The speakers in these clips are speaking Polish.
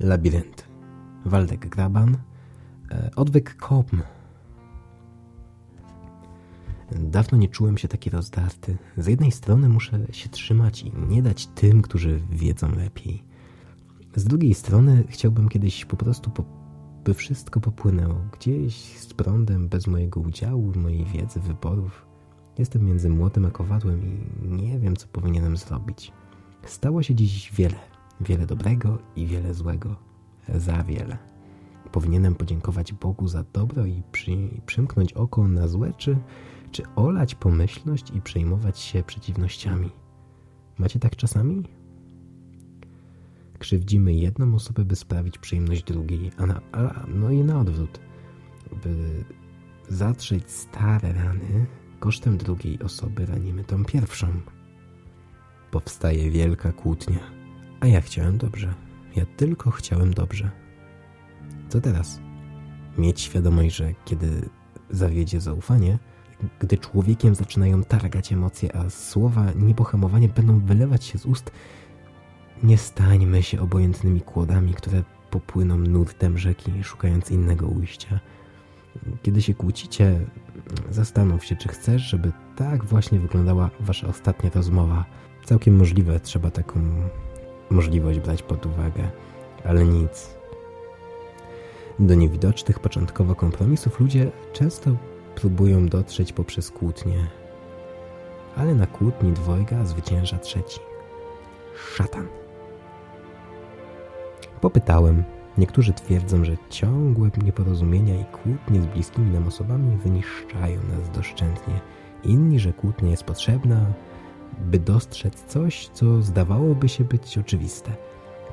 Labirynt. Waldek Graban. E, odwyk Kom. Dawno nie czułem się taki rozdarty. Z jednej strony muszę się trzymać i nie dać tym, którzy wiedzą lepiej. Z drugiej strony chciałbym kiedyś po prostu, po, by wszystko popłynęło gdzieś z prądem, bez mojego udziału, mojej wiedzy, wyborów. Jestem między młotem a kowadłem i nie wiem, co powinienem zrobić. Stało się dziś wiele, wiele dobrego i wiele złego. Za wiele. Powinienem podziękować Bogu za dobro i przy, przymknąć oko na złe, czy, czy olać pomyślność i przejmować się przeciwnościami. Macie tak czasami? Krzywdzimy jedną osobę, by sprawić przyjemność drugiej, a, na, a no i na odwrót. By zatrzeć stare rany, kosztem drugiej osoby ranimy tą pierwszą. Powstaje wielka kłótnia. A ja chciałem dobrze. Ja tylko chciałem dobrze. Co teraz? Mieć świadomość, że kiedy zawiedzie zaufanie, gdy człowiekiem zaczynają targać emocje, a słowa niepohamowanie będą wylewać się z ust, nie stańmy się obojętnymi kłodami, które popłyną nurtem rzeki, szukając innego ujścia. Kiedy się kłócicie, zastanów się, czy chcesz, żeby tak właśnie wyglądała wasza ostatnia rozmowa. Całkiem możliwe, trzeba taką możliwość brać pod uwagę, ale nic. Do niewidocznych początkowo kompromisów ludzie często próbują dotrzeć poprzez kłótnie, ale na kłótni dwojga zwycięża trzeci. Szatan. Popytałem. Niektórzy twierdzą, że ciągłe nieporozumienia i kłótnie z bliskimi nam osobami wyniszczają nas doszczętnie. Inni, że kłótnia jest potrzebna, by dostrzec coś, co zdawałoby się być oczywiste.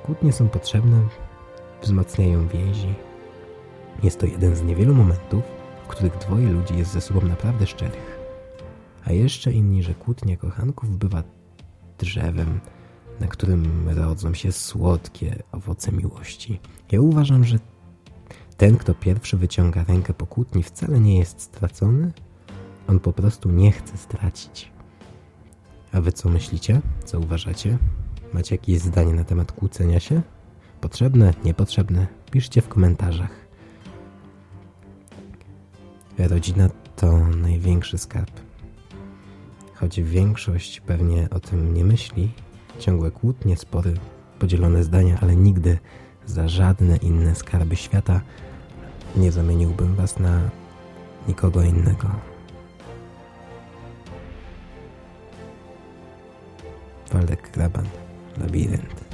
Kłótnie są potrzebne, wzmacniają więzi. Jest to jeden z niewielu momentów, w których dwoje ludzi jest ze sobą naprawdę szczerych. A jeszcze inni, że kłótnia kochanków bywa drzewem, na którym rodzą się słodkie owoce miłości. Ja uważam, że ten, kto pierwszy wyciąga rękę po kłótni, wcale nie jest stracony, on po prostu nie chce stracić. A wy co myślicie? Co uważacie? Macie jakieś zdanie na temat kłócenia się? Potrzebne? Niepotrzebne? Piszcie w komentarzach. Rodzina to największy skarb. Choć większość pewnie o tym nie myśli, ciągłe kłótnie, spory, podzielone zdania, ale nigdy za żadne inne skarby świata nie zamieniłbym was na nikogo innego. Waldek Graban, Labirynt.